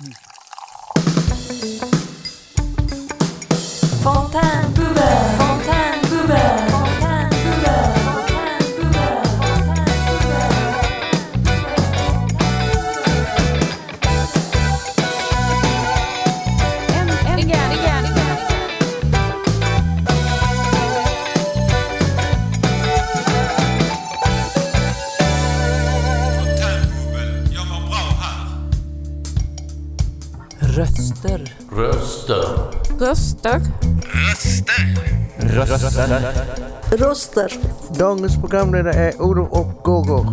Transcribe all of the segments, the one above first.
Mm. Röster. Röster. Dagens programledare är Olof och Gogor.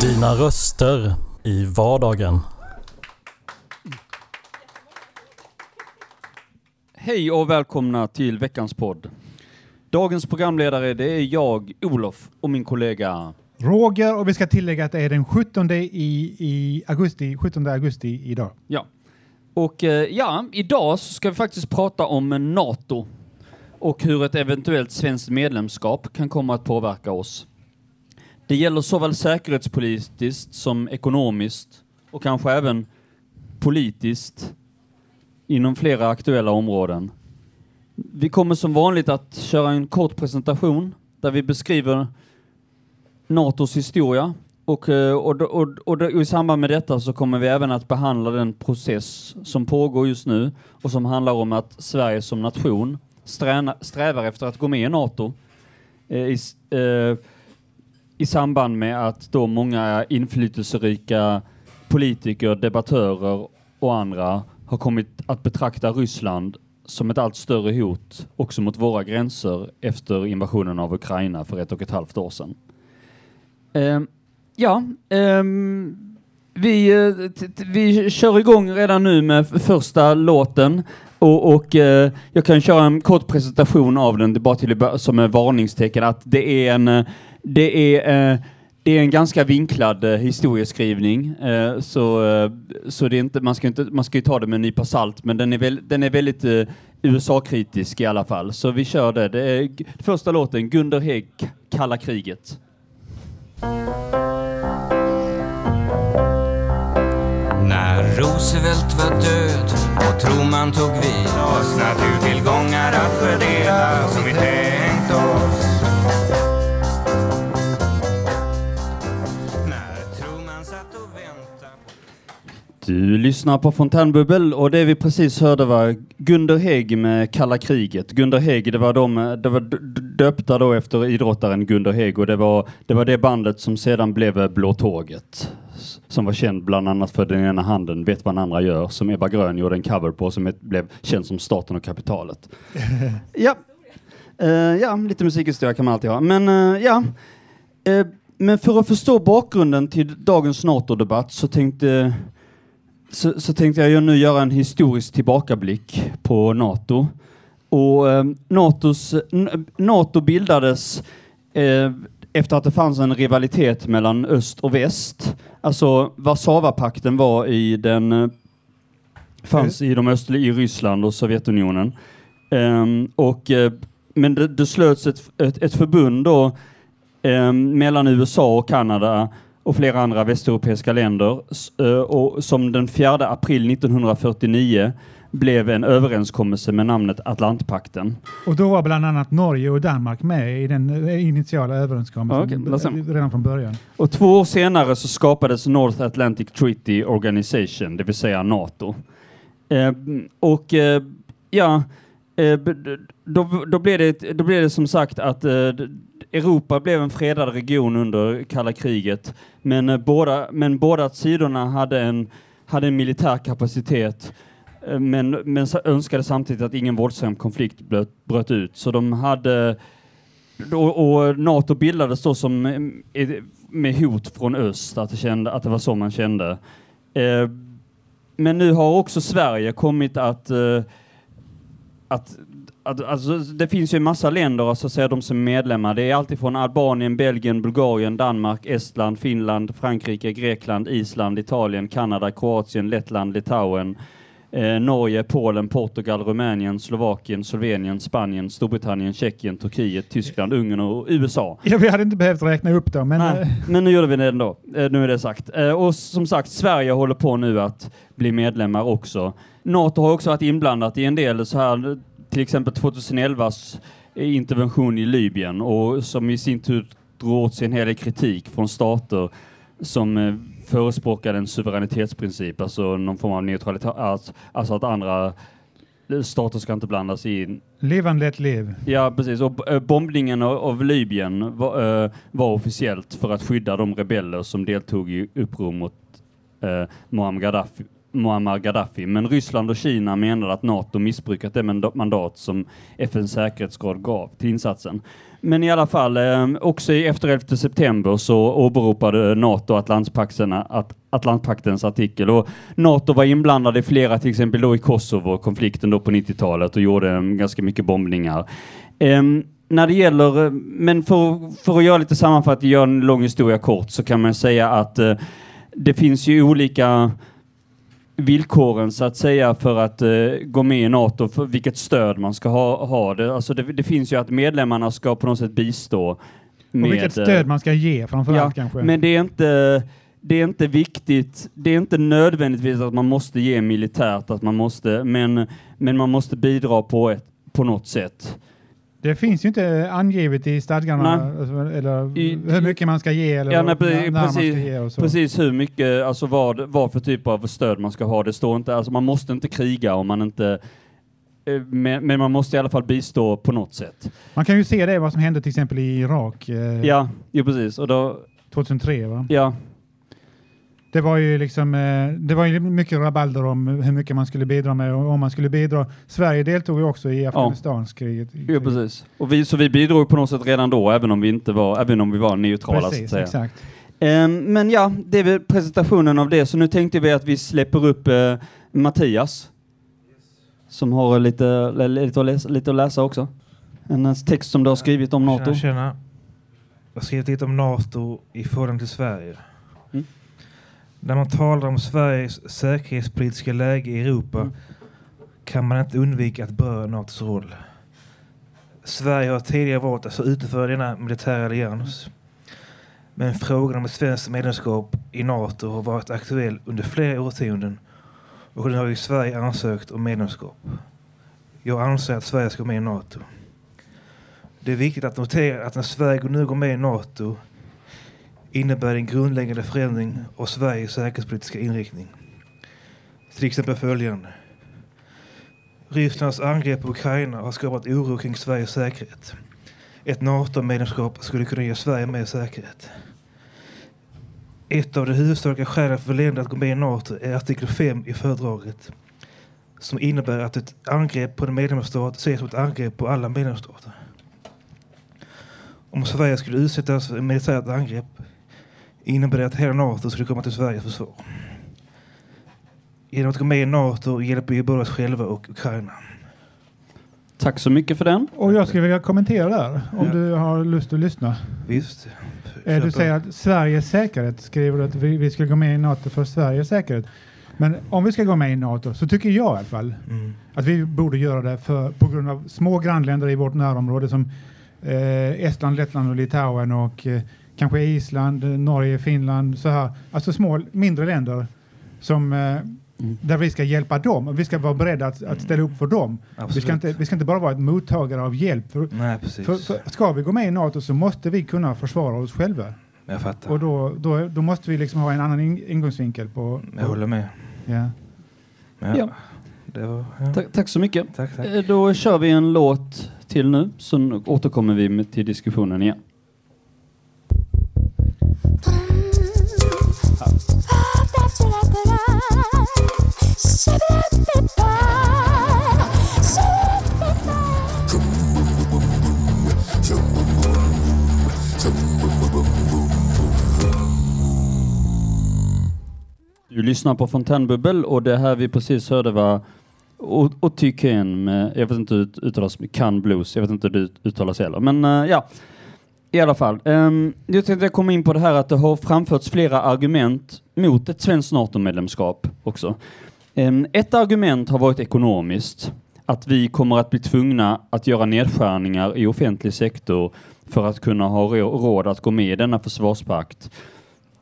Dina röster i vardagen. Hej och välkomna till veckans podd. Dagens programledare det är jag, Olof, och min kollega Roger och vi ska tillägga att det är den 17 i, i augusti, 17 augusti idag. Ja. Och eh, ja, idag så ska vi faktiskt prata om NATO och hur ett eventuellt svenskt medlemskap kan komma att påverka oss. Det gäller såväl säkerhetspolitiskt som ekonomiskt och kanske även politiskt inom flera aktuella områden. Vi kommer som vanligt att köra en kort presentation där vi beskriver NATOs historia och, eh, och, och, och, och i samband med detta så kommer vi även att behandla den process som pågår just nu och som handlar om att Sverige som nation sträna, strävar efter att gå med i NATO eh, i, eh, i samband med att då många inflytelserika politiker, debattörer och andra har kommit att betrakta Ryssland som ett allt större hot också mot våra gränser efter invasionen av Ukraina för ett och ett halvt år sedan. Ehm, ja, um, vi, eh, vi kör igång redan nu med första låten och, och eh, jag kan köra en kort presentation av den, det är bara till som en varningstecken att det är en, eh, det är, eh, det är en ganska vinklad eh, historieskrivning, eh, så, så det är inte, man, ska inte, man ska ju ta det med en nypa salt, men den är, väl, den är väldigt USA-kritisk i alla fall. Så vi kör det. det är första låten, Gunder Hägg, Kalla kriget. När Roosevelt var död och Truman tog vid oss naturtillgångar att fördela som vi tänkt oss. Du lyssnar på Fontänbubbel och det vi precis hörde var Gunder Hägg med Kalla kriget. Gunder Hägg, det var, de, det var döpta då efter idrottaren Gunder Hägg och det var, det var det bandet som sedan blev Blå Tåget. Som var känd bland annat för Den ena handen vet vad den andra gör, som Ebba Grön gjorde en cover på som blev känd som Staten och kapitalet. ja. Eh, ja, lite musikhistoria kan man alltid ha. Men eh, ja, Eh, men för att förstå bakgrunden till dagens NATO-debatt så tänkte så, så tänkte jag nu göra en historisk tillbakablick på NATO. Och eh, NATOs, NATO bildades eh, efter att det fanns en rivalitet mellan öst och väst. Alltså Warszawapakten var i den eh, fanns i de östliga, i Ryssland och Sovjetunionen. Um, och, eh, men det, det slöts ett, ett, ett förbund då um, mellan USA och Kanada och flera andra västeuropeiska länder och som den 4 april 1949 blev en överenskommelse med namnet Atlantpakten. Och då var bland annat Norge och Danmark med i den eh, initiala överenskommelsen Ja, se. eh, redan från början. Och två år senare så skapades North Atlantic Treaty Organization, det vill säga NATO. Eh, och eh, ja, eh, då, då, blev det, då blev det som sagt att eh, Europa blev en fredad region under kalla kriget, men, eh, båda, men båda sidorna hade en, hade en militär kapacitet eh, men, men önskade samtidigt att ingen våldsam konflikt bröt, bröt ut. Så de hade och, och NATO bildades då som eh, med hot från öst, att det, kände, att det var så man kände. Eh, men nu har också Sverige kommit att, att att, alltså, det finns ju en massa länder, så att de som är medlemmar. Det är alltifrån Albanien, Belgien, Bulgarien, Danmark, Estland, Finland, Frankrike, Grekland, Island, Italien, Kanada, Kroatien, Lettland, Litauen, eh, Norge, Polen, Portugal, Rumänien, Slovakien, Slovenien, Spanien, Storbritannien, Tjeckien, Turkiet, Tyskland, Ungern och USA. Ja, vi hade inte behövt räkna upp dem, men Nej, eh, men nu gjorde vi det ändå. Eh, nu är det sagt. Eh, och som sagt, Sverige håller på nu att bli medlemmar också. NATO har också varit inblandat i en del så här, till exempel 2011s intervention i Libyen och som i sin tur drog åt sig en hel del kritik från stater som förespråkar en suveränitetsprincip, alltså någon form av neutralitet, alltså, alltså att andra stater ska inte blanda sig in liv and let live. Ja, precis. Och eh, bombningen av, av Libyen var, eh, var officiellt för att skydda de rebeller som deltog i uppror mot eh, Muammar Gaddafi. Muammar Gaddafi. Men Ryssland och Kina menade att NATO missbrukat det manda- mandat som FNs säkerhetsråd gav till insatsen. Men i alla fall, ehm, också efter 11 september så åberopade NATO att, Atlantpaktens artikel och NATO var inblandade i flera, till exempel då i Kosovo, konflikten då på 90-talet och gjorde ehm, ganska mycket bombningar. Ehm, när det gäller, men för, för att göra lite sammanfattning, göra en lång historia kort, så kan man säga att eh, det finns ju olika villkoren så att säga för att eh, gå med i NATO, för vilket stöd man ska ha. ha det. Alltså det, det finns ju att medlemmarna ska på något sätt bistå med... Och vilket eh, stöd man ska ge framförallt Ja, kanske. men det är inte det är inte viktigt, det är inte nödvändigtvis att man måste ge militärt, att man måste, men, men man måste bidra på, ett, på något sätt. Det finns ju inte angivet i stadgarna Nej. eller I- hur mycket man ska ge eller Ja, nej, när, pre- när man ska precis, ge och så. precis hur mycket, alltså vad, vad för typ av stöd man ska ha. Det står inte, alltså man måste inte kriga om man inte, eh, men, men man måste i alla fall bistå på något sätt. Man kan ju se det vad som hände till exempel i Irak eh, Ja, jo precis. Och då, 2003. Va? ja, Det var ju liksom, eh, det var ju mycket rabalder om hur mycket man skulle bidra med och om man skulle bidra. Sverige deltog ju också i Afghanistanskriget. jo, precis. Och vi, så vi bidrog på något sätt redan då, även om vi inte var, även om vi var neutrala så att Precis, säga. exakt. Ehm, men ja, det är väl presentationen av det. Så nu tänkte vi att vi släpper upp eh, Mattias. Som har lite, lite, att läsa, lite att läsa också. En text som du har skrivit om NATO. Tjena, tjena. Jag har skrivit lite om NATO i förhållande till Sverige. När man talar om Sveriges säkerhetspolitiska läge i Europa Mm. kan man inte undvika att beröra NATOs roll. Sverige har tidigare valt att stå utanför denna militära allians. Men frågan om ett svenskt medlemskap i NATO har varit aktuell under flera årtionden och nu har ju Sverige ansökt om medlemskap. Jag anser att Sverige ska gå med i NATO. Det är viktigt att notera att när Sverige nu går med i NATO innebär en grundläggande förändring av Sveriges säkerhetspolitiska inriktning. Till exempel följande. Rysslands angrepp på Ukraina har skapat oro kring Sveriges säkerhet. Ett NATO-medlemskap skulle kunna ge Sverige mer säkerhet. Ett av de huvudsakliga skälen för länder att gå med i NATO är artikel 5 i fördraget som innebär att ett angrepp på en medlemsstat ses som ett angrepp på alla medlemsstater. Om Sverige skulle utsättas för ett militärt angrepp innebär det att hela NATO skulle komma till Sveriges försvar. Genom att gå med i NATO hjälper vi både oss själva och Ukraina. Tack så mycket för den. Och jag skulle vilja kommentera där om Ja. du har lust att lyssna. Visst. Eh, Kör Du säger att Sveriges säkerhet skriver du att vi, vi ska gå med i NATO för Sveriges säkerhet. Men om vi ska gå med i NATO så tycker jag i alla fall Mm. att vi borde göra det för, på grund av små grannländer i vårt närområde som eh, Estland, Lettland och Litauen och eh, kanske Island, Norge, Finland, så här. Alltså små, mindre länder som eh, där vi ska hjälpa dem och vi ska vara beredda att, att ställa upp för dem. Vi ska, inte, vi ska inte bara vara ett mottagare av hjälp. För, Nej, precis. för, för, ska vi gå med i NATO så måste vi kunna försvara oss själva. Jag fattar. Och då, då, då måste vi liksom ha en annan in, ingångsvinkel på... Jag håller med. Ja. Ja. Ja. Det var, ja. Tack, tack så mycket. Tack, tack. Eh, Då kör vi en låt till nu, så återkommer vi med, till diskussionen igen. Du lyssnar på Fontänbubbel och det här vi precis hörde var O- Otyken med, jag vet inte hur det uttalas, Can Blues, jag vet inte hur det uttalas heller. Men uh, ja, i alla fall. Um, jag tänkte komma in på det här att det har framförts flera argument mot ett svenskt NATO-medlemskap också. Ehm, ett argument har varit ekonomiskt. Att vi kommer att bli tvungna att göra nedskärningar i offentlig sektor för att kunna ha råd att gå med i denna försvarspakt.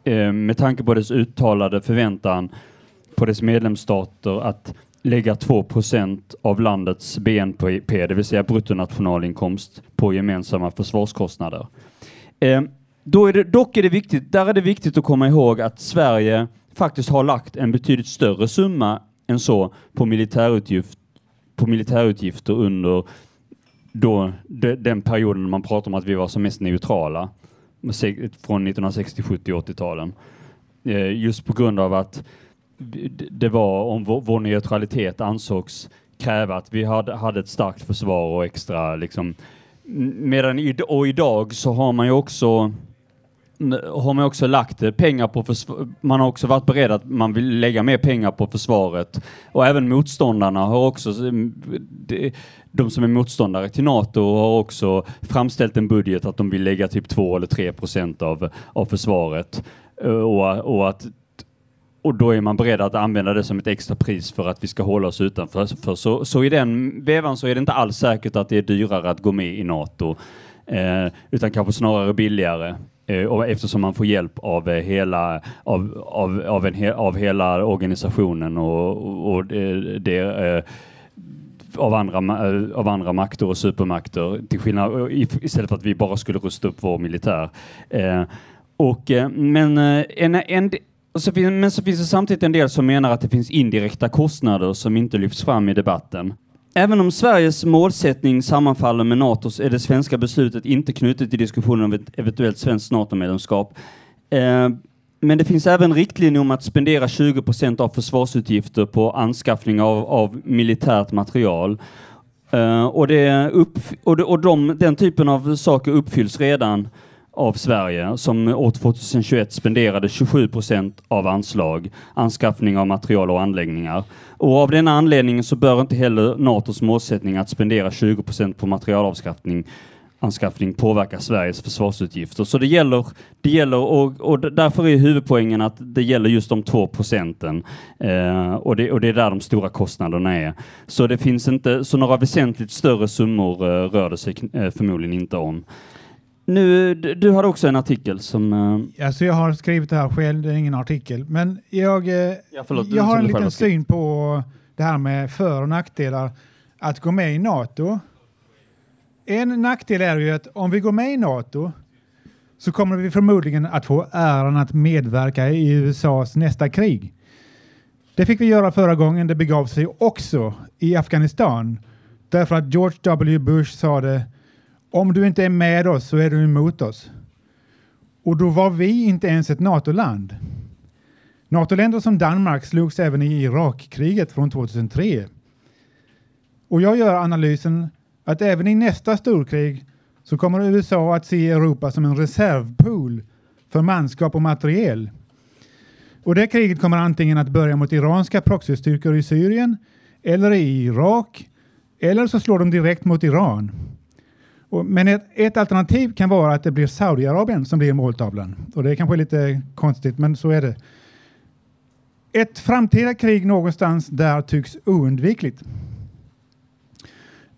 Ehm, med tanke på dess uttalade förväntan på dess medlemsstater att lägga 2% av landets BNP, det vill säga bruttonationalinkomst, på gemensamma försvarskostnader. Ehm, då är det, dock är det viktigt, där är det viktigt att komma ihåg att Sverige faktiskt har lagt en betydligt större summa än så på, militärutgift, på militärutgifter under då, de, den perioden man pratar om att vi var som mest neutrala, från 1960, 70 och 80-talen. Eh, just på grund av att det- var om vår, vår neutralitet ansågs kräva att vi hade, hade ett starkt försvar och extra liksom medan i, och idag så har man ju också har man också lagt eh, pengar på man har också varit beredd att man vill lägga mer pengar på försvaret och även motståndarna har också de, som är motståndare till NATO har också framställt en budget att de vill lägga typ 2 eller 3 procent av, av försvaret eh, och, och att och då är man beredd att använda det som ett extra pris för att vi ska hålla oss utanför. För så, så i den vevan så är det inte alls säkert att det är dyrare att gå med i NATO, eh, utan kanske snarare billigare. Eh, och eftersom man får hjälp av eh, hela, av, av, av, en, he, av hela organisationen och, och, och det, det eh, av andra, av andra makter och supermakter till skillnad, istället för att vi bara skulle rusta upp vår militär. Eh, och, men, en, en, och så finns, men så finns det samtidigt en del som menar att det finns indirekta kostnader som inte lyfts fram i debatten. Även om Sveriges målsättning sammanfaller med NATOs är det svenska beslutet inte knutet till diskussionen om ett eventuellt svenskt NATO-medlemskap. Eh, men det finns även riktlinjer om att spendera 20 procent av försvarsutgifter på anskaffning av, av militärt material. Eh, och det upp, och, det, och de, den typen av saker uppfylls redan av Sverige som år 2021 spenderade 27 procent av anslag, anskaffning av material och anläggningar. Och av denna anledning så bör inte heller NATOs målsättning att spendera 20 procent på materialavskaffning anskaffning påverka Sveriges försvarsutgifter. Så det gäller, det gäller och, och därför är huvudpoängen att det gäller just de två procenten. Eh, och, det, och det är där de stora kostnaderna är. Så det finns inte, så några väsentligt större summor eh, rör det sig eh, förmodligen inte om. Nu, du, har också en artikel som... Eh, Alltså jag har skrivit det här själv, det är ingen artikel. Men jag, eh, Ja, förlåt, jag har en liten syn på det här med för och nackdelar att gå med i NATO. En nackdel är ju att om vi går med i NATO så kommer vi förmodligen att få äran att medverka i USAs nästa krig. Det fick vi göra förra gången det begav sig också i Afghanistan därför att George W. Bush sa det om du inte är med oss så är du emot oss. Och då var vi inte ens ett NATO-land. NATO-länder som Danmark slogs även i Irakkriget från 2003. Och jag gör analysen att även i nästa storkrig så kommer USA att se Europa som en reservpool för manskap och materiel. Och det kriget kommer antingen att börja mot iranska proxystyrkor i Syrien eller i Irak eller så slår de direkt mot Iran. Men ett, ett alternativ kan vara att det blir Saudiarabien som blir måltavlan. Och det är kanske lite konstigt, men så är det. Ett framtida krig någonstans där tycks oundvikligt.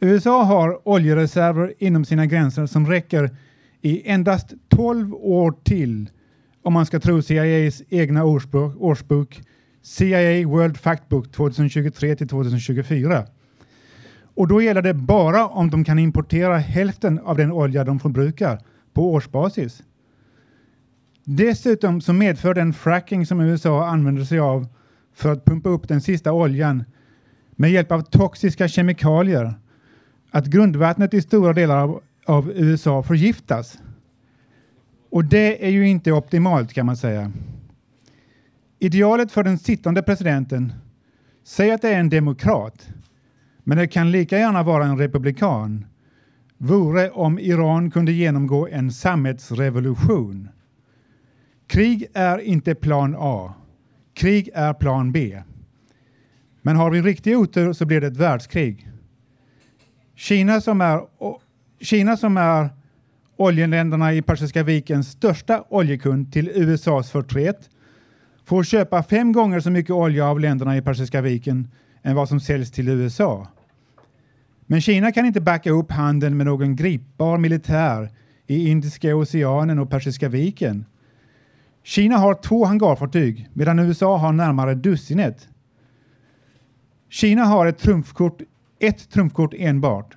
USA har oljereserver inom sina gränser som räcker i endast 12 år till om man ska tro CIAs egna årsbok, årsbok CIA World Factbook 2023 till 2024. Och då gäller det bara om de kan importera hälften av den olja de förbrukar på årsbasis. Dessutom så medför den fracking som USA använder sig av för att pumpa upp den sista oljan med hjälp av toxiska kemikalier att grundvattnet i stora delar av, av USA förgiftas. Och det är ju inte optimalt kan man säga. Idealet för den sittande presidenten, säg att det är en demokrat, men det kan lika gärna vara en republikan, vore om Iran kunde genomgå en sammetsrevolution. Krig är inte plan A. Krig är plan B. Men har vi riktig otur så blir det ett världskrig. Kina som är, Kina som är oljeländerna i Persiska vikens största oljekund till USAs förtret får köpa fem gånger så mycket olja av länderna i Persiska viken än vad som säljs till USA. Men Kina kan inte backa upp handeln med någon gripbar militär i Indiska oceanen och Persiska viken. Kina har två hangarfartyg medan USA har närmare dussinet. Kina har ett trumfkort, ett trumfkort enbart.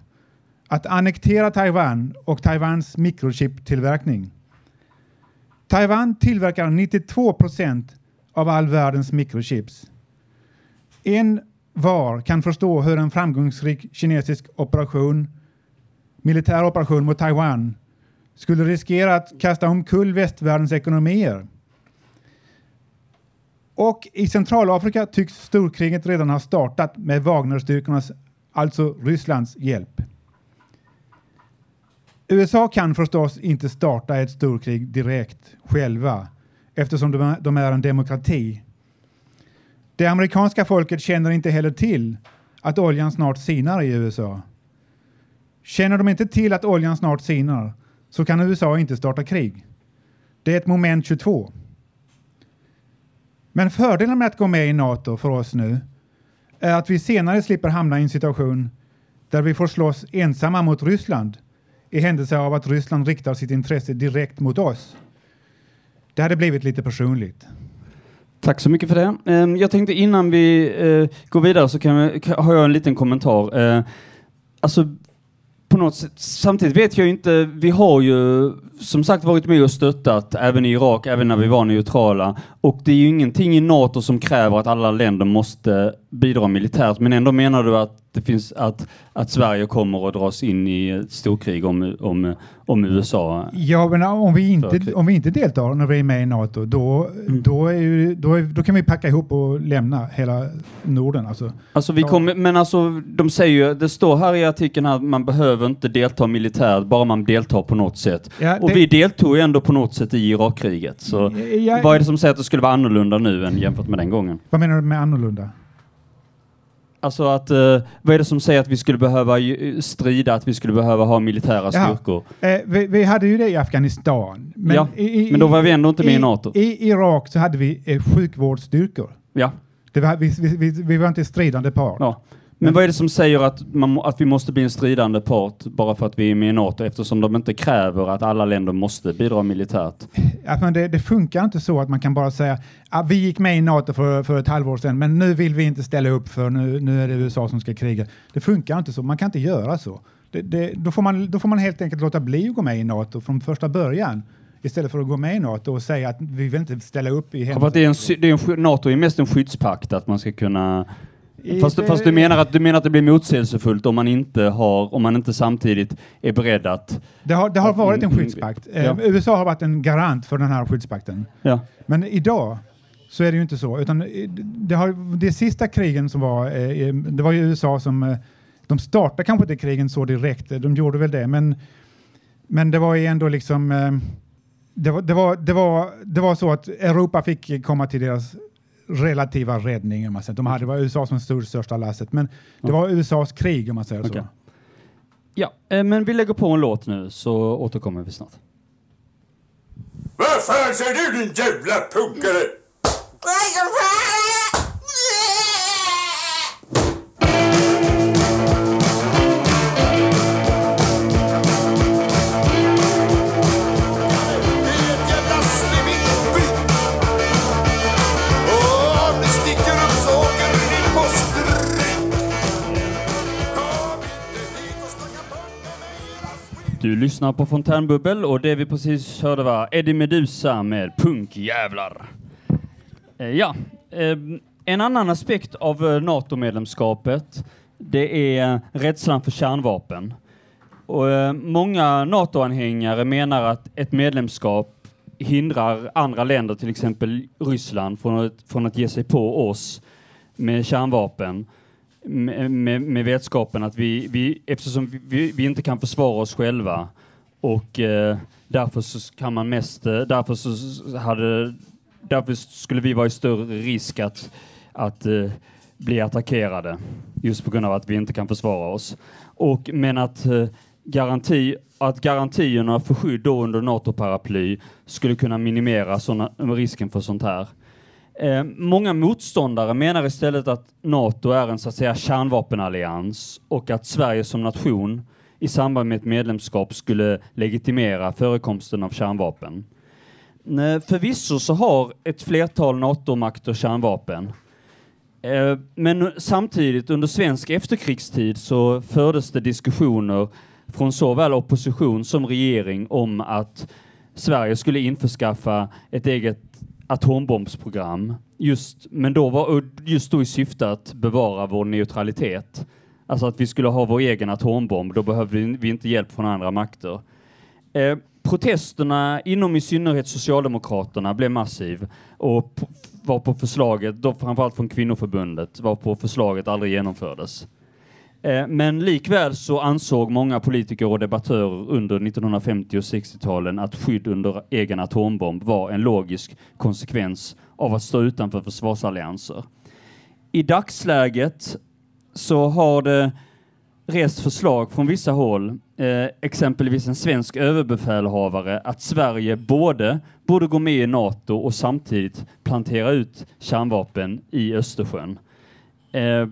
Att annektera Taiwan och Taiwans mikrochiptillverkning. Taiwan tillverkar 92 procent av all världens mikrochips. En var kan förstå hur en framgångsrik kinesisk operation, militär operation mot Taiwan skulle riskera att kasta omkull västvärldens ekonomier. Och i Centralafrika tycks storkriget redan ha startat med Wagnerstyrkornas, alltså Rysslands, hjälp. USA kan förstås inte starta ett storkrig direkt själva eftersom de är, de är en demokrati. Det amerikanska folket känner inte heller till att oljan snart sinar i USA. Känner de inte till att oljan snart sinar så kan USA inte starta krig. Det är ett moment 22. Men fördelen med att gå med i NATO för oss nu är att vi senare slipper hamna i en situation där vi får slåss ensamma mot Ryssland i händelse av att Ryssland riktar sitt intresse direkt mot oss. Det hade blivit lite personligt. Tack så mycket för det. Ehm, jag tänkte innan vi eh, går vidare så kan har jag en liten kommentar. Eh, alltså, på något sätt, samtidigt vet jag inte, vi har ju som sagt varit med och stöttat även i Irak, även när vi var neutrala. Och det är ju ingenting i NATO som kräver att alla länder måste bidra militärt. Men ändå menar du att det finns att, att Sverige kommer att dras in i ett storkrig om, om, om USA? Ja, men om vi inte, om vi inte deltar när vi är med i NATO, då, då, är då, är, då kan vi packa ihop och lämna hela Norden. Alltså. Alltså vi Ja. kommer, men alltså de säger ju, det står här i artikeln att man behöver inte delta militärt, bara man deltar på något sätt. Ja, Och det- vi deltog ju ändå på något sätt i Irakkriget. Så Ja, vad är det som säger att det skulle vara annorlunda nu än jämfört med den gången? Vad menar du med annorlunda? Alltså att, eh, vad är det som säger att vi skulle behöva ju- strida, att vi skulle behöva ha militära Jaha. styrkor? Eh, vi, vi hade ju det i Afghanistan. Men, Ja, i, men då var vi ändå inte med i i NATO. I Irak så hade vi eh, sjukvårdsstyrkor. Ja. Det var, vi, vi, vi, vi var inte stridande part. ja. Men vad är det som säger att, man, att vi måste bli en stridande part bara för att vi är med i NATO eftersom de inte kräver att alla länder måste bidra militärt? Man, det, det funkar inte så att man kan bara säga att vi gick med i NATO för, för ett halvår sedan men nu vill vi inte ställa upp för nu, nu är det USA som ska kriga. Det funkar inte så. Man kan inte göra så. Det, det, då, får man, då får man helt enkelt låta bli att gå med i NATO från första början istället för att gå med i NATO och säga att vi vill inte ställa upp i Ja, det är en, det är en, NATO är mest en skyddspakt, att man ska kunna... Fast, det- fast du, menar att, du menar att det blir motsägelsefullt om man inte har, om man inte samtidigt är beredd att... Det har, det har varit en skyddspakt. Eh, ja. USA har varit en garant för den här skyddspakten. Ja. Men idag så är det ju inte så. Utan eh, det, har, det sista krigen som var, eh, eh, det var ju USA som, eh, de startade kanske inte krigen så direkt, eh, de gjorde väl det, men, men det var ju ändå liksom, eh, det var, det, var, det, var, det var så att Europa fick komma till deras relativa räddning. Om man säger. De hade, det var USA som stod största lasset, men det var USAs krig om man säger Okej. så. Ja, eh, men vi lägger på en låt nu så återkommer vi snart. Vad fan säger du din jävla punkare? Det Du lyssnar på Fontänbubbel och det vi precis hörde var Eddie Meduza med Punkjävlar. Eh, ja, eh, en annan aspekt av eh, NATO-medlemskapet det är rädslan för kärnvapen. Och, eh, många NATO-anhängare menar att ett medlemskap hindrar andra länder, till exempel Ryssland, från att, från att ge sig på oss med kärnvapen. Med, med, med vetskapen att vi, vi eftersom vi- vi, vi inte kan försvara oss själva och eh, därför så kan man mest, eh, därför så hade, därför skulle vi vara i större risk att, att eh, bli attackerade just på grund av att vi inte kan försvara oss. Och, men att, eh, garanti, att garantierna för skydd då under NATO-paraply skulle kunna minimera såna, risken för sånt här. Eh, många motståndare menar istället att NATO är en så att säga kärnvapenallians och att Sverige som nation i samband med ett medlemskap skulle legitimera förekomsten av kärnvapen. Förvisso så har ett flertal NATO-makter kärnvapen. Eh, Men samtidigt under svensk efterkrigstid så fördes det diskussioner från såväl opposition som regering om att Sverige skulle införskaffa ett eget atombombsprogram. Just, men då var, just då i syfte att bevara vår neutralitet. Alltså att vi skulle ha vår egen atombomb, då behövde vi- inte hjälp från andra makter. Eh, protesterna inom i synnerhet Socialdemokraterna blev massiv och var på förslaget, då framförallt från kvinnoförbundet, var på förslaget aldrig genomfördes. Eh, men likväl så ansåg många politiker och debattörer under 1950 och 60-talen att skydd under egen atombomb var en logisk konsekvens av att stå utanför försvarsallianser. I dagsläget så har det rest förslag från vissa håll, eh, exempelvis en svensk överbefälhavare, att Sverige både borde gå med i NATO och samtidigt plantera ut kärnvapen i Östersjön. Eh,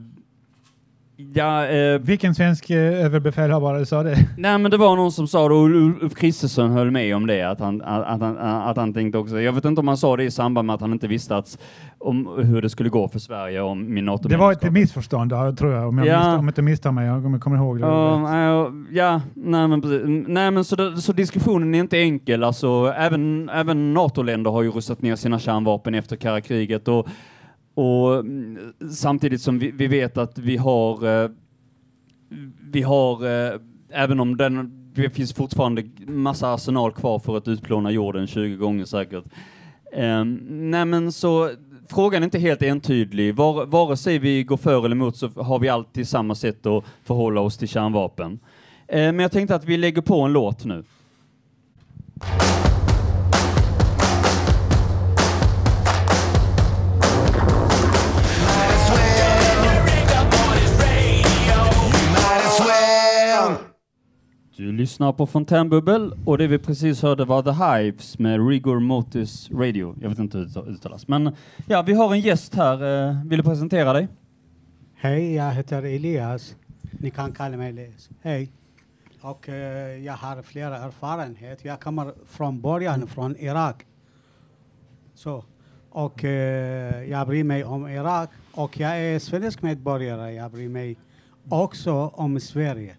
Ja, eh, Vilken svensk eh, överbefälhavare sa det? Nej, men det var någon som sa det, och Ulf Kristersson höll med om det, att han, att, att, han, att han tänkte också, jag vet inte om han sa det i samband med att han inte visste att, om hur det skulle gå för Sverige om min nato Det var ett missförstånd där, tror jag, om jag, Ja. missta, om jag inte misstar mig. Jag kommer- ihåg det. Ja, nej, ja, nej men, precis. nej, men så, det, så diskussionen är inte enkel. Alltså, även, även NATO-länder har ju rustat ner sina kärnvapen efter kalla kriget och, och mm, samtidigt som vi, vi vet att vi har, eh, vi har, eh, även om den, det finns fortfarande massa arsenal kvar för att utplåna jorden 20 gånger säkert. Eh, nej men så frågan är inte helt entydig. Var, vare sig vi går för eller emot så har vi alltid samma sätt att förhålla oss till kärnvapen. Eh, men jag tänkte att vi lägger på en låt nu. Du lyssnar på Fontänbubbel och det vi precis hörde var The Hives med Rigor Mortis Radio. Jag vet inte hur det uttalas. Men ja, vi har en gäst här. Eh, vill du presentera dig? Hej, jag heter Elias. Ni kan kalla mig Elias. Hej. Och eh, jag har flera erfarenheter. Jag kommer från början från Irak. Så. Och eh, jag bryr mig om Irak. Och jag är svensk medborgare. Jag bryr mig också om Sverige.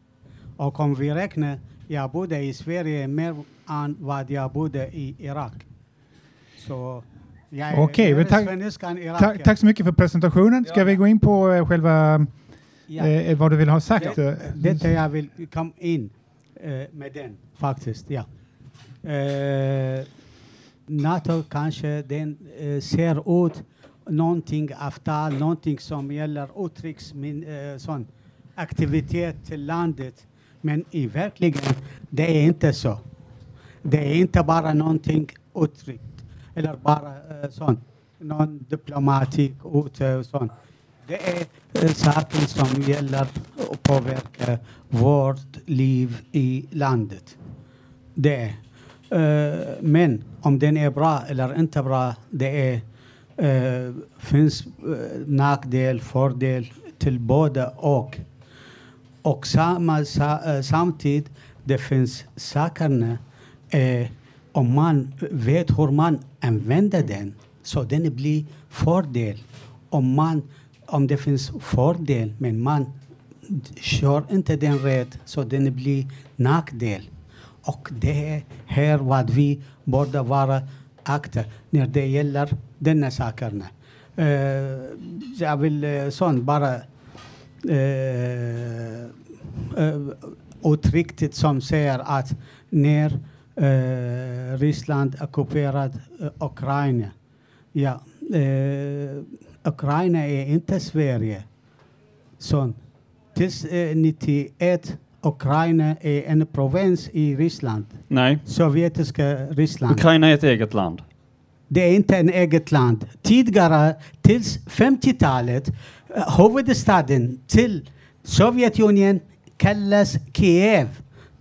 Och om vi räknar, jag bodde i Sverige mer än vad jag bodde i Irak. Så jag är Okej, men tack- Ta, tack så mycket för presentationen. Ska Ja. vi gå in på eh, själva Ja. eh, vad du vill ha sagt? Det, eh? detta jag vill komma in eh, med den faktiskt, ja. Eh, NATO kanske den eh, ser ut någonting avtal, någonting som gäller utrikes min, eh, sån aktivitet till landet. Men i verkligheten, det är inte så. Det är inte bara någonting uttryckt eller bara eh, sånt, någon diplomatik ute och sånt. Det är eh, saker som gäller att påverka vårt liv i landet. Det är. Eh, men om den är bra eller inte bra, det är, eh, finns eh, nackdel, fördel till båda och. Och samma, sa, eh, samtidigt, det finns sakerna, eh, om man vet hur man använder den, så den blir fördel. Om, man, om det finns fördel, men man kör inte den rätt, så den blir nackdel. Och det är här vad vi borde vara akta när det gäller denna sakerna. Eh, jag vill eh, uh, sånt bara uh, uh, uttrycket som säger att när eh, Ryssland ockuperat uh, Ukraina, ja, eh, Ukraina är inte Sverige. Så tills eh, 91 Ukraina är en provins i Ryssland. Nej. Sovjetiska Ryssland. Ukraina är ett eget land. Det är inte en eget land. Tidigare, tills 50-talet, huvudstaden till Sovjetunionen kallas Kiev.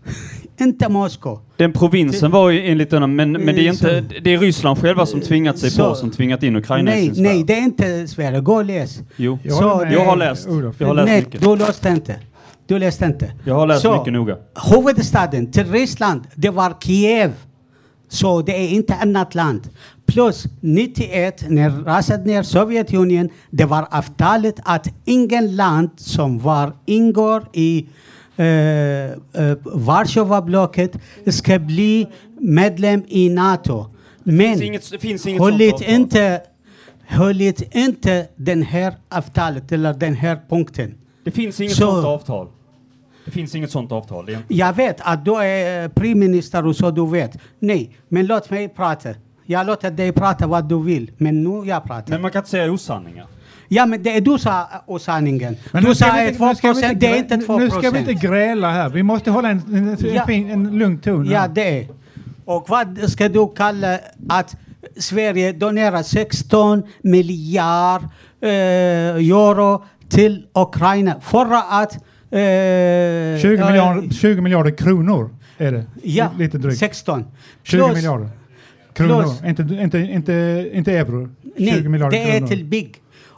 inte Moskva. Den provinsen var ju enligt denna, men, men det är inte, det är Ryssland själva som tvingat sig Så- på, som tvingat in Ukraina i Nej, sin sfär. nej, det är inte Sverige. Gå och läs. Jo, Jag Så jag har läst. Olof. Jag har läst nej, mycket. du läste inte. Du läste inte. Jag har läst Så, mycket noga. Huvudstaden till Ryssland, det var Kiev. Så det är inte annat land. Plus 91, när rasade ner Sovjetunionen, det var avtalet att ingen land som var ingår i uh, uh, Warszawablocket ska bli medlem i NATO. Men det finns hållit inte, hållit inte den här avtalet eller den här punkten. Det finns inget Så- sånt avtal. Det finns inget sånt avtal. Inte. Jag vet att du är premiärminister och så du vet. Nej, men låt mig prata. Jag låter dig prata vad du vill, men nu jag pratar. Men man kan inte säga osanningar. ja, men det är du sa osanningen. Men Du nu ska sa vi är inte- 2 nu ska vi procent, det är inte 2 Nu ska vi inte procent. gräla här. Vi måste hålla en, en, en, Ja. fin, en lugn ton. Ja, det är. Och vad ska du kalla att Sverige donerar 16 miljard eh, euro till Ukraina för att... Eh, 20, eh, miljarder, 20 miljarder kronor är det. Ja, Lite drygt. 16. 20 Plus- miljarder kronor. plus- Inte, inte, inte, inte euro. 20 Nej, miljarder det är kronor. till bygg.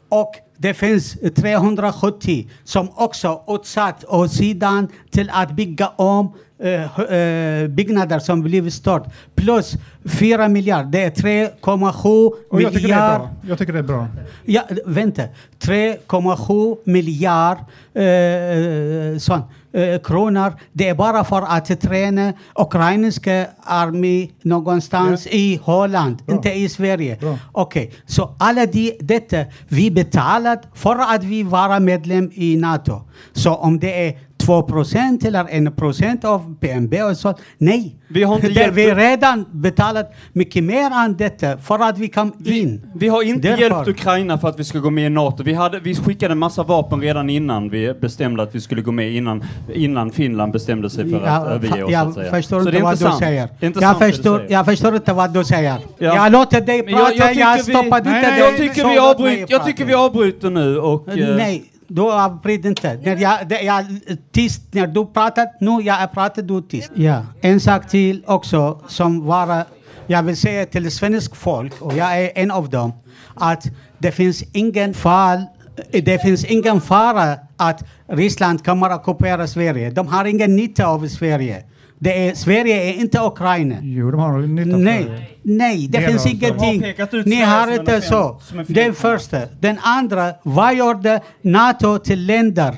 Och det finns 370 som också utsatt åt sidan till att bygga om eh, eh, byggnader som blivit stört. Plus 4 miljarder, det är 3,7 Och jag tycker det är miljarder. Jag tycker det är bra. Ja, vänta. 3,7 miljard eh, sån, eh, kronor. Det är bara för att träna ukrainska armé någonstans i Holland, Bra. inte i Sverige. Okej, så alla de, detta vi betalat för att vi vara medlem i NATO. Så om det är 2 procent eller 1 procent av BNP och så, nej. Vi har inte hjälpt- vi redan betalat mycket mer än detta för att vi kom Vi, in. vi har inte Därför. hjälpt Ukraina för att vi ska gå med i NATO. Vi, hade, vi skickade en massa vapen redan innan vi bestämde att vi skulle gå med, innan, innan Finland bestämde sig för att Jag, överge oss, jag förstår inte vad du säger. Jag, förstår, jag förstår inte vad du säger. Ja. Jag låter dig jag- prata, jag jag, vi- stoppade inte dig. Jag tycker, vi avbryter, jag nu och... eh, Nej, du avbryter inte. När jag, det, jag tyst när du pratar, nu jag pratar du tyst. Ja. En sak till också som var, jag vill säga till svensk folk, och jag är en av dem, att det finns ingen fall det finns ingen fara att Ryssland kommer att ockupera Sverige. De har ingen nytta av Sverige. Det är, Sverige är inte Ukraina. Jo, de har nytta av Nej, nej, det Delar finns ingenting. De Ni har inte så. Den första. Den andra, vad gjorde NATO till länder?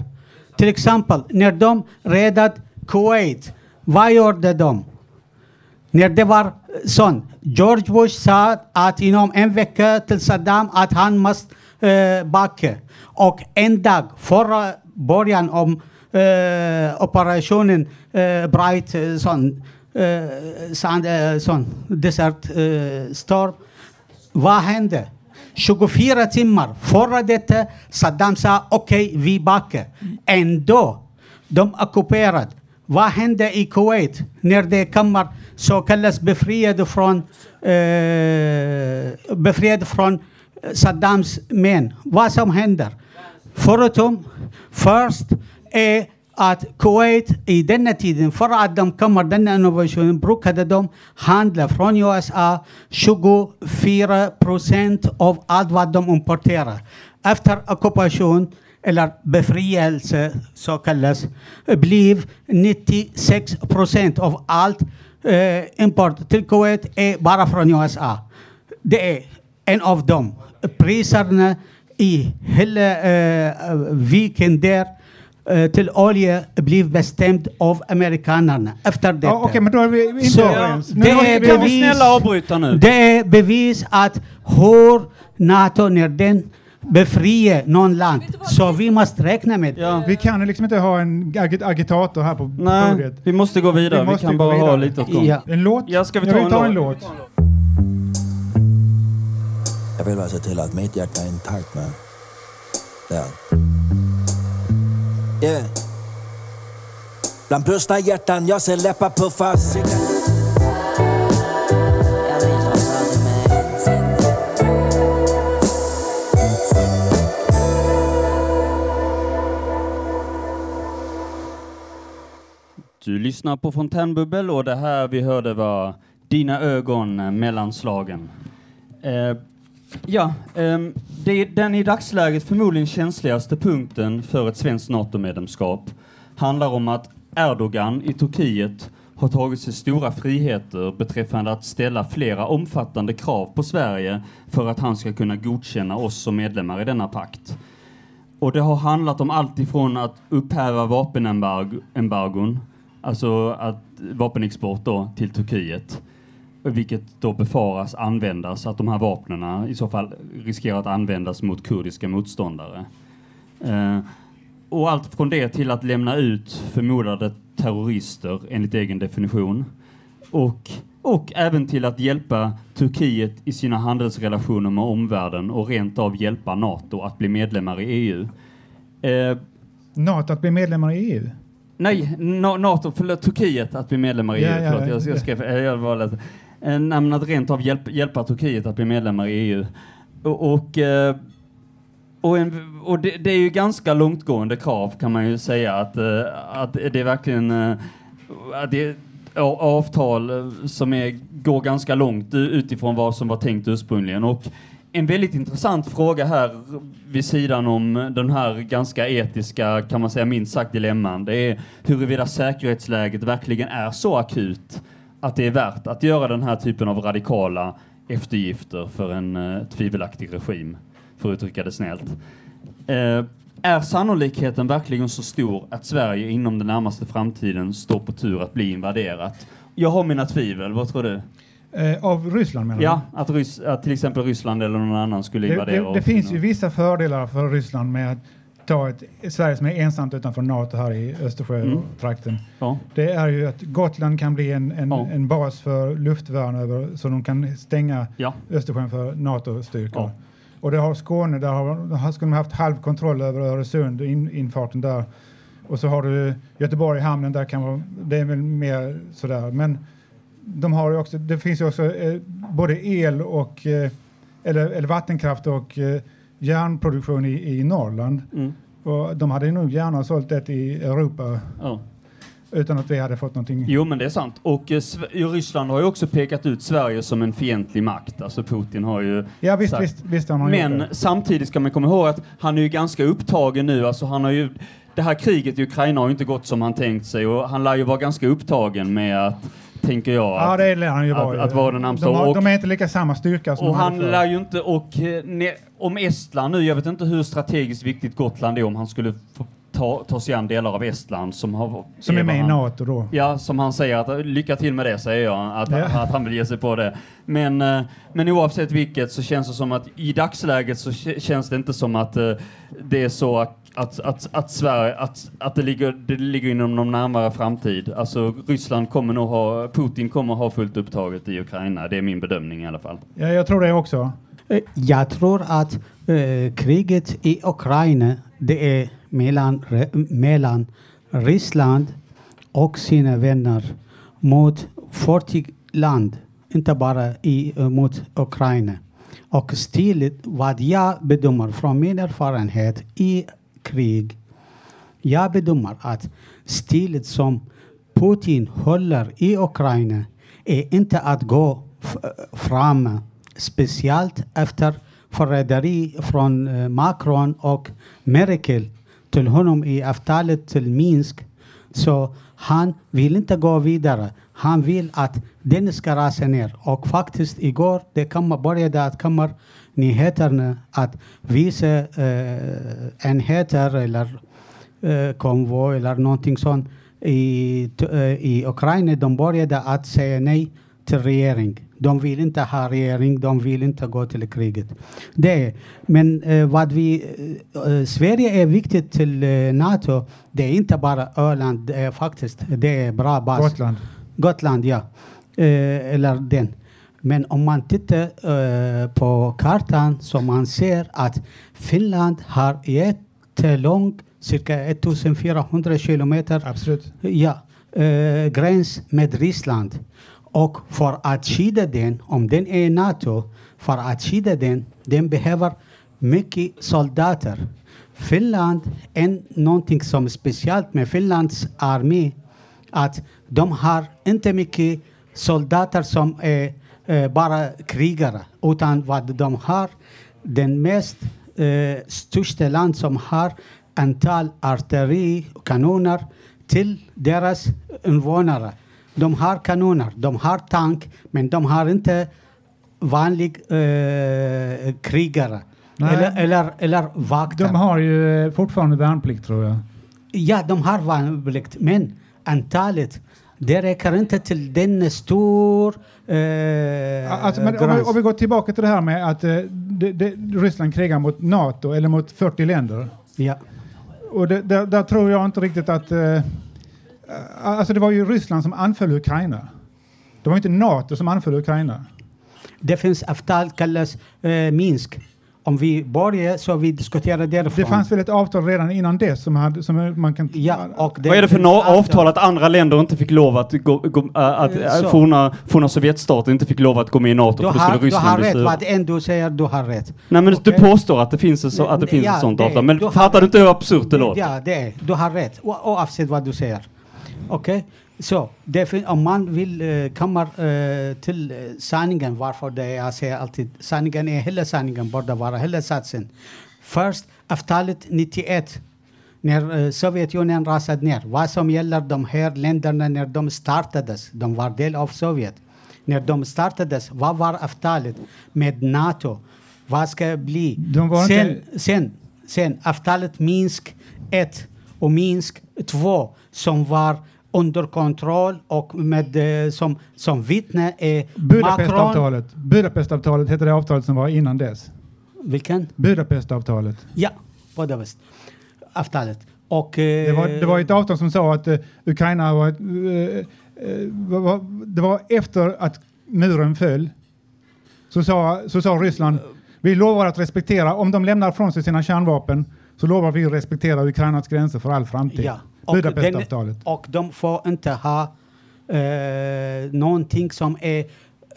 Till exempel, när de räddade Kuwait, vad gjorde de? När det var sån. George Bush sa att inom en vecka till Saddam att han måste eh, backa. Och en dag före början om Eh, operationen eh, Bright eh, sån, eh, sand, eh, sån desert eh, storm. Vad hände? 24 timmar före detta Saddam sa okej, vi backar. Ändå, de ockuperade. Vad hände i Kuwait när det kommer så kallas befriade från, eh, befriade från Saddams män? Vad som händer? Förutom först är att Kuwait i denna tiden, för att de kommer denna innovationen, brukade de handla från USA 24 procent av allt vad de importerar. Efter ockupation, eller befrielse så kallas, blev 96 procent av allt eh, import till Kuwait är bara från USA. Det är en av dem. Priserna i hela eh, viken där eh, till olja blev bestämd av amerikanerna efter detta. Ja, Okej, men då är vi inte Så, överens. Nu det är vi- Kan vi bevis- snälla avbryta nu? Det är bevis att hur NATO, när den befriar någon land, så vi måste räkna med det. Ja. Vi kan liksom inte ha en ag- agitator här på Nej, podiet. vi måste gå vidare. Vi Vi, kan bara ha vidare. lite åt gången. Ja. En låt? Ja, ska vi ta en ta en låt? låt. Jag vill bara se till att mitt hjärta är intakt med. Där. Yeah. Bland brustna hjärtan jag ser läppar puffa. Du lyssnar på Fontänbubbel och det här vi hörde var Dina ögon eh, mellanslagen. Eh, ja, um, det är den i dagsläget förmodligen känsligaste punkten för ett svenskt NATO-medlemskap handlar om att Erdogan i Turkiet har tagit sig stora friheter beträffande att ställa flera omfattande krav på Sverige för att han ska kunna godkänna oss som medlemmar i denna pakt. Och det har handlat om allt ifrån att upphäva vapenembargon, alltså att vapenexport då till Turkiet, vilket då befaras användas, att de här vapnena i så fall riskerar att användas mot kurdiska motståndare. Eh, och allt från det till att lämna ut förmodade terrorister enligt egen definition. Och, och även till att hjälpa Turkiet i sina handelsrelationer med omvärlden och rent av hjälpa NATO att bli medlemmar i EU. Eh, NATO att bli medlemmar i EU? nej, Na- NATO, förlåt, Turkiet att bli medlemmar i Ja, EU. ja, förlåt, jag, ja. jag skrev, jag var Eh, lätt. Att rent av hjälp, hjälpa Turkiet att bli medlemmar i EU. Och, och, eh, och, en, och det, det är ju ganska långtgående krav kan man ju säga att, eh, att det är verkligen att det är avtal som är, går ganska långt utifrån vad som var tänkt ursprungligen. Och en väldigt intressant fråga här vid sidan om den här ganska etiska, kan man säga minst sagt dilemman, det är huruvida säkerhetsläget verkligen är så akut att det är värt att göra den här typen av radikala eftergifter för en eh, tvivelaktig regim, för att uttrycka det snällt. Eh, är sannolikheten verkligen så stor att Sverige inom den närmaste framtiden står på tur att bli invaderat? Jag har mina tvivel, vad tror du? Eh, av Ryssland menar Ja, att, Rys- att till exempel Ryssland eller någon annan skulle du? invadera Det, det, det finns ju vissa fördelar för Ryssland med att ta ett Sverige som är ensamt utanför NATO här i Mm. Östersjötrakten. Ja. Det är ju att Gotland kan bli en, en, Ja. en bas för luftvärn över, så de kan stänga Ja. Östersjön för NATO-styrkor. Och det har Skåne, där har, skulle de haft halv kontroll över Öresund, in, infarten där. Och så har du Göteborg, hamnen, där kan vara, det är väl mer sådär. Men de har ju också, det finns ju också eh, både el och, eh, eller, eller vattenkraft och eh, järnproduktion i, i Norrland. Mm. Och de hade nog gärna sålt det i Europa Ja. utan att vi hade fått någonting. Jo, men det är sant. Och eh, Ryssland har ju också pekat ut Sverige som en fientlig makt. Alltså Putin har ju Ja visst, sagt- visst, visst har Men samtidigt ska man komma ihåg att han är ju ganska upptagen nu. Alltså han har ju, det här kriget i Ukraina har ju inte gått som han tänkt sig och han lär ju vara ganska upptagen med att, tänker jag, Ja, det lär han ju att, att vara den närmsta. de, har, Och- de är inte lika samma styrka som och han lär ju inte, och eh, ne, om Estland nu, jag vet inte hur strategiskt viktigt Gotland är om han skulle få ta, ta sig an delar av Estland som har... Som är med i han- NATO då. Ja, som han säger, att, lycka till med det säger jag, att, Ja. att han vill ge sig på det. Men, eh, men oavsett vilket så känns det som att i dagsläget så känns det inte som att eh, det är så att, att, att, Sverige, att, att det, ligger, det ligger inom någon närmare framtid. Alltså Ryssland kommer nog ha, Putin kommer ha fullt upptaget i Ukraina, det är min bedömning i alla fall. Ja, jag tror det också. Eh, Jag tror att eh, kriget i Ukraina det är mellan, re- mellan Ryssland och sina vänner mot 40 land, inte bara i, eh, mot Ukraina. Och stiligt, vad jag bedömer från min erfarenhet i krig, jag bedömer att stilet som Putin håller i Ukraina är inte att gå fram speciellt efter förräderi från eh, Macron och Merkel till honom i avtalet till Minsk. Så han vill inte gå vidare. Han vill att den ska rasa ner. Och faktiskt igår det kommer, började att komma nyheterna att vissa eh, enheter eller eh, konvoj eller någonting sånt i, eh, i Ukraina, de började att säga nej till regering. De vill inte ha regering, de vill inte gå till kriget. Det men eh, vad vi, eh, eh, Sverige är viktigt till eh, NATO, det är inte bara Öland, det är faktiskt det är bra bas. Gotland. Gotland, ja. Eh, eller den. Men om man tittar eh, på kartan så man ser att Finland har jättelång, cirka 1400 kilometer Absolut. ja, eh, gräns med Ryssland. Och för att skydda den, om den är NATO, för att skydda den, den behöver mycket soldater. Finland är någonting som är speciellt med Finlands armé att de har inte mycket soldater som är eh, bara krigare, utan vad de har, den mest eh, största land som har antal artilleri och kanoner till deras invånare. De har kanoner, de har tank, men de har inte vanlig eh, krigare. Nej. Eller, eller, eller vakter. De har ju eh, fortfarande värnplikt tror jag. Ja, de har värnplikt, men antalet det räcker inte till den stor eh, Alltså, men om, om vi går tillbaka till det här med att eh, det, det, Ryssland krigar mot NATO eller mot 40 länder. Ja. Och det, där, där tror jag inte riktigt att... Eh, alltså det var ju Ryssland som anföll Ukraina. Det var inte NATO som anföll Ukraina. Det finns avtal kallas eh, Minsk. Om vi börjar så vi diskuterar därifrån. Det fanns väl ett avtal redan innan det som, hade, som man kan... Ja, och Vad är det för no- avtal att andra länder inte fick lov att gå, gå, äh, att Eh, äh, så. forna, forna Sovjetstater inte fick lov att gå med i NATO Du för har, skulle du har rätt, vad än du säger, du har rätt. Nej men Okej? du påstår att det finns, ett så, att det finns Ja, ett sånt det- avtal. Men du fattar du inte hur absurt det låter? Ja, det är, du har rätt, oavsett vad du säger. Okej? Så, det fin- om man vill uh, komma eh, till eh, sanningen, varför det jag säger alltid, sanningen är hela sanningen, borde vara hela satsen. Först, avtalet 91, när uh, Sovjetunionen rasade ner, vad som gäller de här länderna när de startades, de var del av Sovjet. När de startades, vad var avtalet med NATO? Vad ska bli? Sen, inte- sen, sen avtalet Minsk 1 och Minsk 2 som var under kontroll och med, eh, som, som vittne är Macron. Budapestavtalet. Budapestavtalet hette det avtalet som var innan dess. Vilken? Budapestavtalet. Ja, Budapest. Avtalet. Och, eh, Det var, det var ett avtal som sa att eh, Ukraina var, ett, var, var... Det var efter att muren föll. Så sa, så sa Ryssland, vi lovar att respektera, om de lämnar från sig sina kärnvapen, så lovar vi att respektera Ukrainas gränser för all framtid. Ja. Och, Budapestavtalet. den, och de får inte ha eh, någonting som är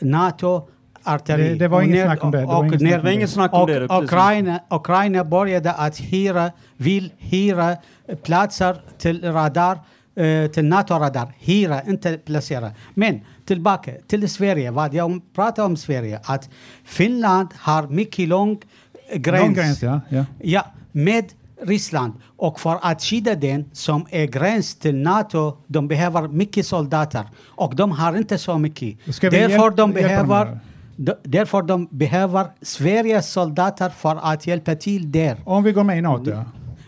NATO artilleri. Det- det var Och inget när- snack om det. Det var och inget när- snack om snack om och, det, precis. Ukraina, Ukraina började att hyra, vill hyra platser till radar, eh, till NATO-radar. Hyra, inte placera. Men tillbaka till Sverige, vad jag pratar om Sverige, att Finland har mycket lång gräns. Lång gräns, ja. ja. Ja, med Ryssland. Och för att skydda den som är gräns till NATO, de behöver mycket soldater. Och de har inte så mycket. Ska Därför de behöver Därför de behöver Sveriges soldater för att hjälpa till där. Om vi går med i NATO, ja.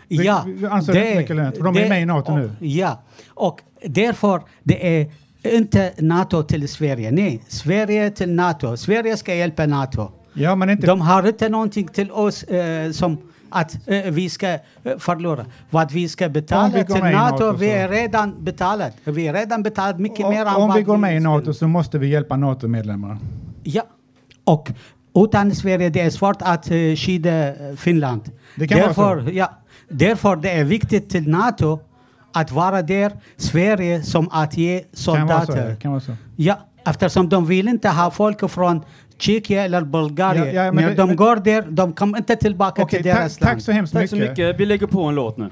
Vi, ja, vi anser det lönt, för de är det- med i NATO och, nu. Ja, och därför det är inte NATO till Sverige. Nej, Sverige till NATO. Sverige ska hjälpa NATO. Ja, men inte... De har inte någonting till oss eh, som att eh, vi ska eh, förlora. Vad vi ska vi betala går till NATO, vi är redan betalat. Vi är redan betalat mycket mer än om, vi går med i NATO så måste vi hjälpa NATO-medlemmar. Ja. Och utan Sverige det är svårt att uh, skydda eh, Finland. Det kan vara därför, så. Ja, därför det är viktigt till NATO att vara där, Sverige som att ge Kan vara så, soldater. kan vara så. Ja, eftersom de vill inte ha folk från Tjeckien eller Bulgarien. Ja, ja, När det- de men- går där, de kommer inte tillbaka Okej, till tack, deras land. tack så hemskt Tack mycket. så mycket. Vi lägger på en låt nu.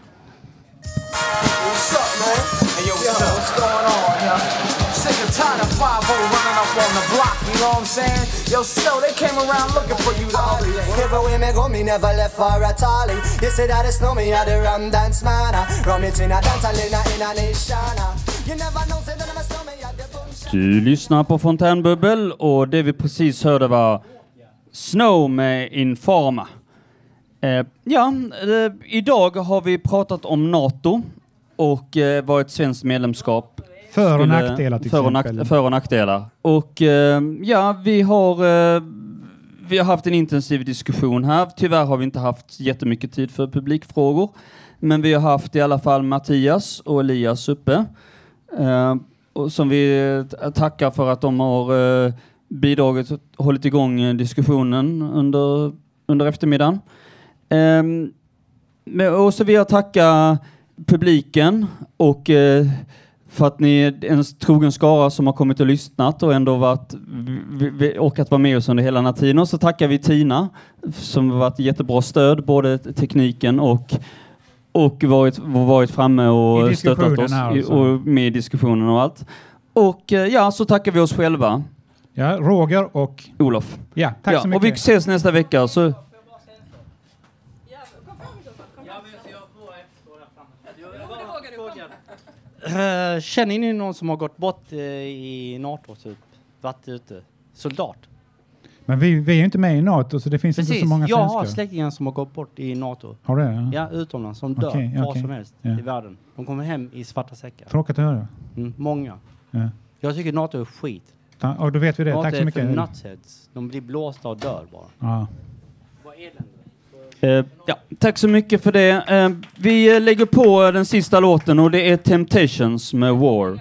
Sick and tired of 5 running up on the block, you know what I'm saying? Yo, Snow, they came around looking for you the other day. Everywhere me go, me never left for a tally. You say that it's snow me at the rum dance man. Rum it in a dance and in a in a nation. You never know, say that I'm a snow Du lyssnar på Fontänbubbel och det vi precis hörde var Snow med Informa. Eh, ja, eh, idag har vi pratat om NATO och eh, vad ett svenskt medlemskap För och nackdelar till för och, nack, för och nackdelar. Och eh, ja, vi har, eh, vi har haft en intensiv diskussion här. Tyvärr har vi inte haft jättemycket tid för publikfrågor. Men vi har haft i alla fall Mattias och Elias uppe. Och som vi eh, tackar för att de har eh, bidragit och hållit igång eh, diskussionen under, under eftermiddagen. Ehm, men, och så vill jag tacka publiken och eh, för att ni är en trogen skara som har kommit och lyssnat och ändå varit, orkat vara med oss under hela den här tiden. Och så tackar vi Tina som har varit jättebra stöd, både tekniken och och varit, varit framme och I stöttat oss alltså. och med i diskussionen och allt. Och eh, ja, så tackar vi oss själva. Ja, Roger och Olof. Ja, tack ja, så mycket. Och vi ses nästa vecka. Så Känner ni någon som har gått bort eh, i NATO, typ? Varit ute? Soldat? Men vi, vi är ju inte med i NATO så det finns inte Precis. så många jag har svenskar. släktingar som har gått bort i NATO. Har du det? Ja, utomlands. Som dör Okej, var okej. som helst Ja. i världen. De kommer hem i svarta säckar. Tråkigt att höra. Mm, många. Ja. Jag tycker NATO är skit. Ta- Och då vet vi det. NATO Tack så är mycket. för nutsheads. De blir blåsta och dör bara. Ja. Eh, ja, tack så mycket för det. Eh, vi eh, lägger på den sista låten och det är Temptations med War.